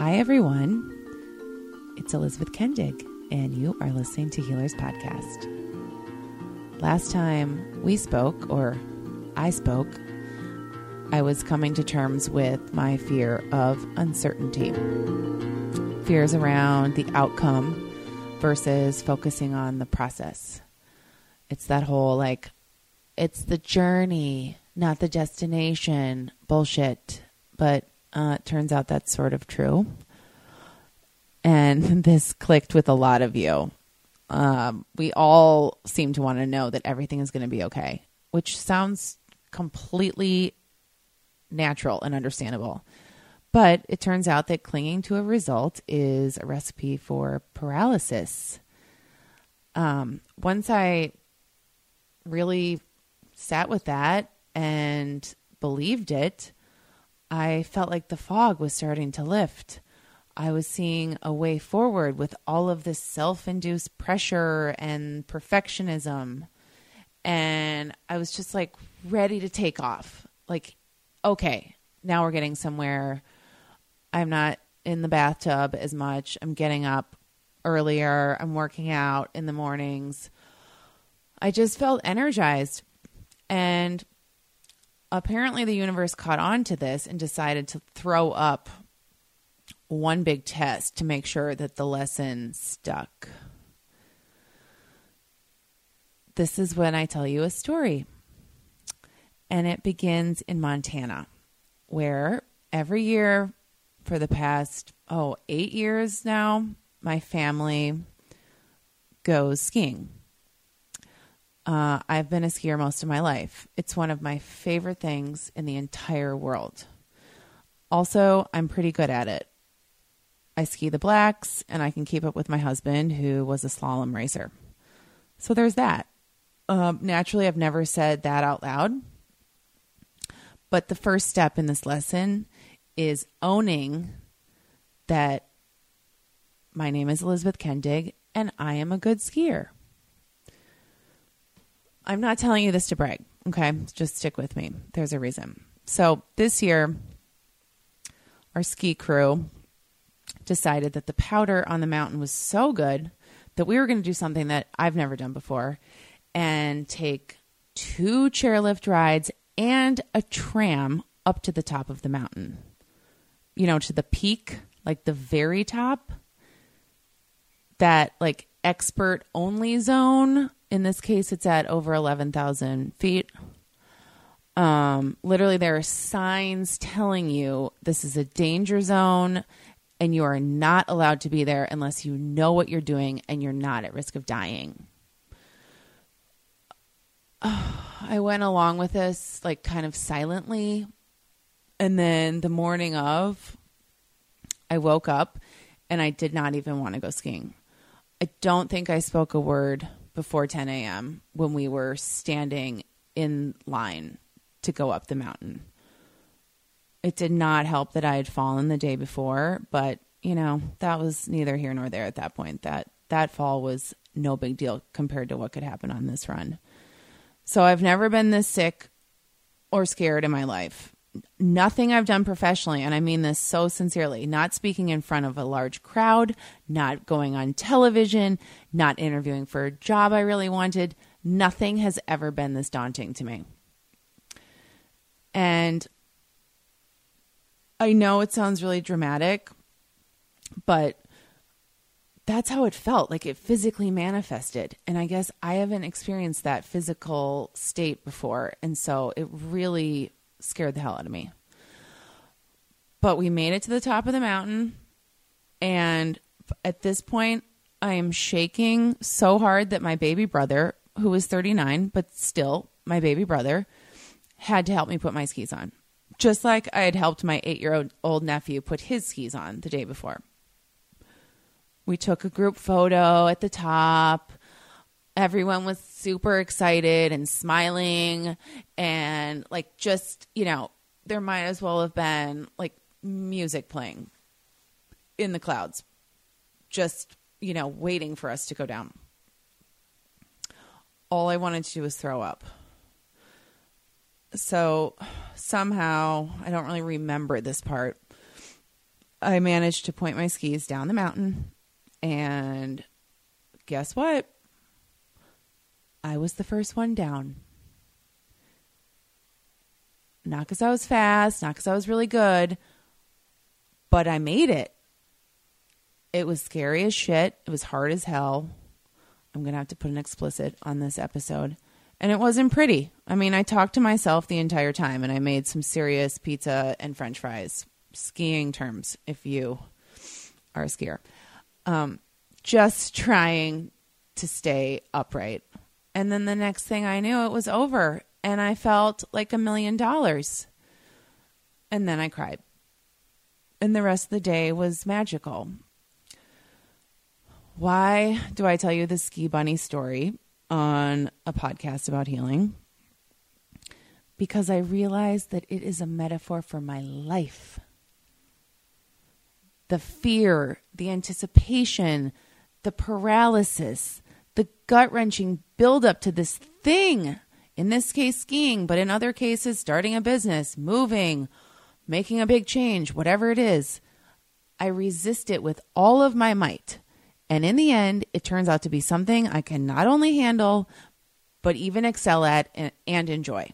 Hi, everyone. It's Elizabeth Kendig, and you are listening to Healers Podcast. Last time we spoke, or I spoke, I was coming to terms with my fear of uncertainty. Fears around the outcome versus focusing on the process. It's that whole like, it's the journey, not the destination bullshit. But uh, it turns out that's sort of true. And this clicked with a lot of you. Um, we all seem to want to know that everything is going to be okay, which sounds completely natural and understandable. But it turns out that clinging to a result is a recipe for paralysis. Um, once I really sat with that and believed it, I felt like the fog was starting to lift. I was seeing a way forward with all of this self induced pressure and perfectionism. And I was just like ready to take off. Like, okay, now we're getting somewhere. I'm not in the bathtub as much. I'm getting up earlier. I'm working out in the mornings. I just felt energized. And apparently the universe caught on to this and decided to throw up one big test to make sure that the lesson stuck. This is when I tell you a story. And it begins in Montana, where every year for the past, oh, eight years now, my family goes skiing. Uh, I've been a skier most of my life. It's one of my favorite things in the entire world. Also, I'm pretty good at it. I ski the blacks and I can keep up with my husband, who was a slalom racer. So there's that. Um, naturally, I've never said that out loud. But the first step in this lesson is owning that my name is Elizabeth Kendig and I am a good skier. I'm not telling you this to brag. Okay. Just stick with me. There's a reason. So this year, our ski crew decided that the powder on the mountain was so good that we were going to do something that I've never done before and take two chairlift rides and a tram up to the top of the mountain. You know, to the peak, like the very top. That like expert only zone in this case, it's at over 11,000 feet. Um, literally, there are signs telling you this is a danger zone and you are not allowed to be there unless you know what you're doing and you're not at risk of dying. I went along with this, like, kind of silently. And then the morning of, I woke up and I did not even want to go skiing. I don't think I spoke a word before 10 a.m. when we were standing in line to go up the mountain. It did not help that I had fallen the day before, but you know, that was neither here nor there at that point. That that fall was no big deal compared to what could happen on this run. So I've never been this sick or scared in my life nothing I've done professionally, and I mean this so sincerely, not speaking in front of a large crowd, not going on television, not interviewing for a job I really wanted, nothing has ever been this daunting to me. And I know it sounds really dramatic, but that's how it felt. Like it physically manifested. And I guess I haven't experienced that physical state before. And so it really scared the hell out of me. But we made it to the top of the mountain. And at this point, I am shaking so hard that my baby brother, who was 39, but still my baby brother, had to help me put my skis on. Just like I had helped my eight year old old nephew put his skis on the day before. We took a group photo at the top everyone was super excited and smiling and like just you know there might as well have been like music playing in the clouds just you know waiting for us to go down. All i wanted to do was throw up. So somehow i don't really remember this part. I managed to point my skis down the mountain, and guess what? I was the first one down. Not because I was fast, not because I was really good, but I made it. It was scary as shit. It was hard as hell. I'm going to have to put an explicit on this episode. And it wasn't pretty. I mean, I talked to myself the entire time and I made some serious pizza and french fries, skiing terms, if you are a skier. Um, just trying to stay upright. And then the next thing I knew, it was over and I felt like a million dollars. And then I cried. And the rest of the day was magical. Why do I tell you the ski bunny story on a podcast about healing? Because I realize that it is a metaphor for my life. The fear, the anticipation, the paralysis, the gut wrenching buildup to this thing. In this case, skiing, but in other cases, starting a business, moving, making a big change, whatever it is. I resist it with all of my might. And in the end, it turns out to be something I can not only handle, but even excel at and, enjoy.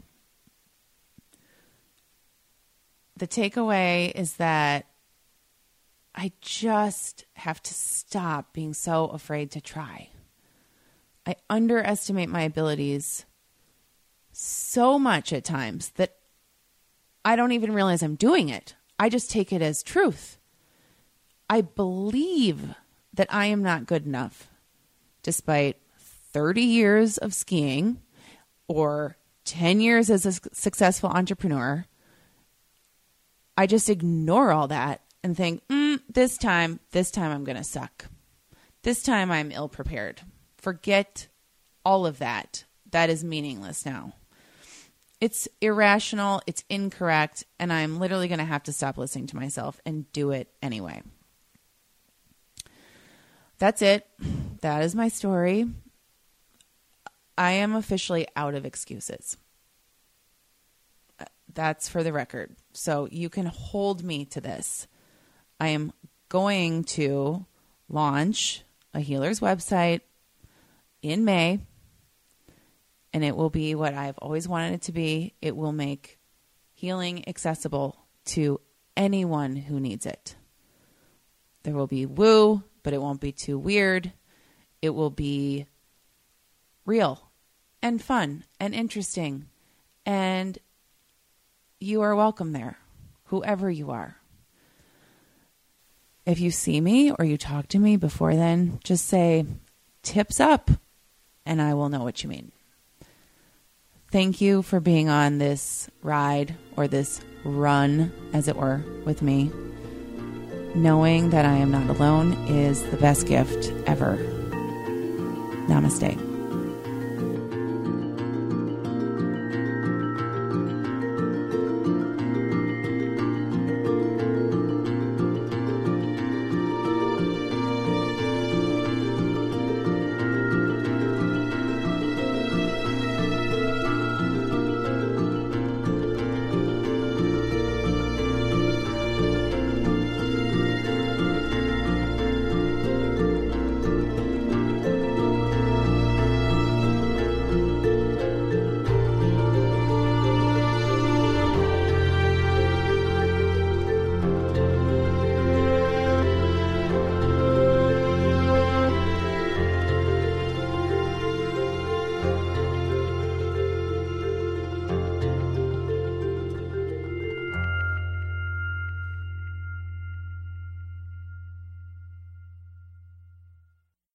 The takeaway is that I just have to stop being so afraid to try. I underestimate my abilities so much at times that I don't even realize I'm doing it. I just take it as truth. I believe that I am not good enough, despite 30 years of skiing or 10 years as a successful entrepreneur. I just ignore all that and think, mm, this time, this time I'm going to suck. This time I'm ill prepared. Forget all of that. That is meaningless now. It's irrational, it's incorrect, and I'm literally going to have to stop listening to myself and do it anyway. That's it. That is my story. I am officially out of excuses. That's for the record. So you can hold me to this. I am going to launch a healer's website in May, and it will be what I've always wanted it to be. It will make healing accessible to anyone who needs it. There will be woo, but it won't be too weird. It will be real and fun and interesting. And you are welcome there, whoever you are. If you see me or you talk to me before then, just say, tips up, and I will know what you mean. Thank you for being on this ride or this run, as it were, with me knowing that I am not alone is the best gift ever. Namaste.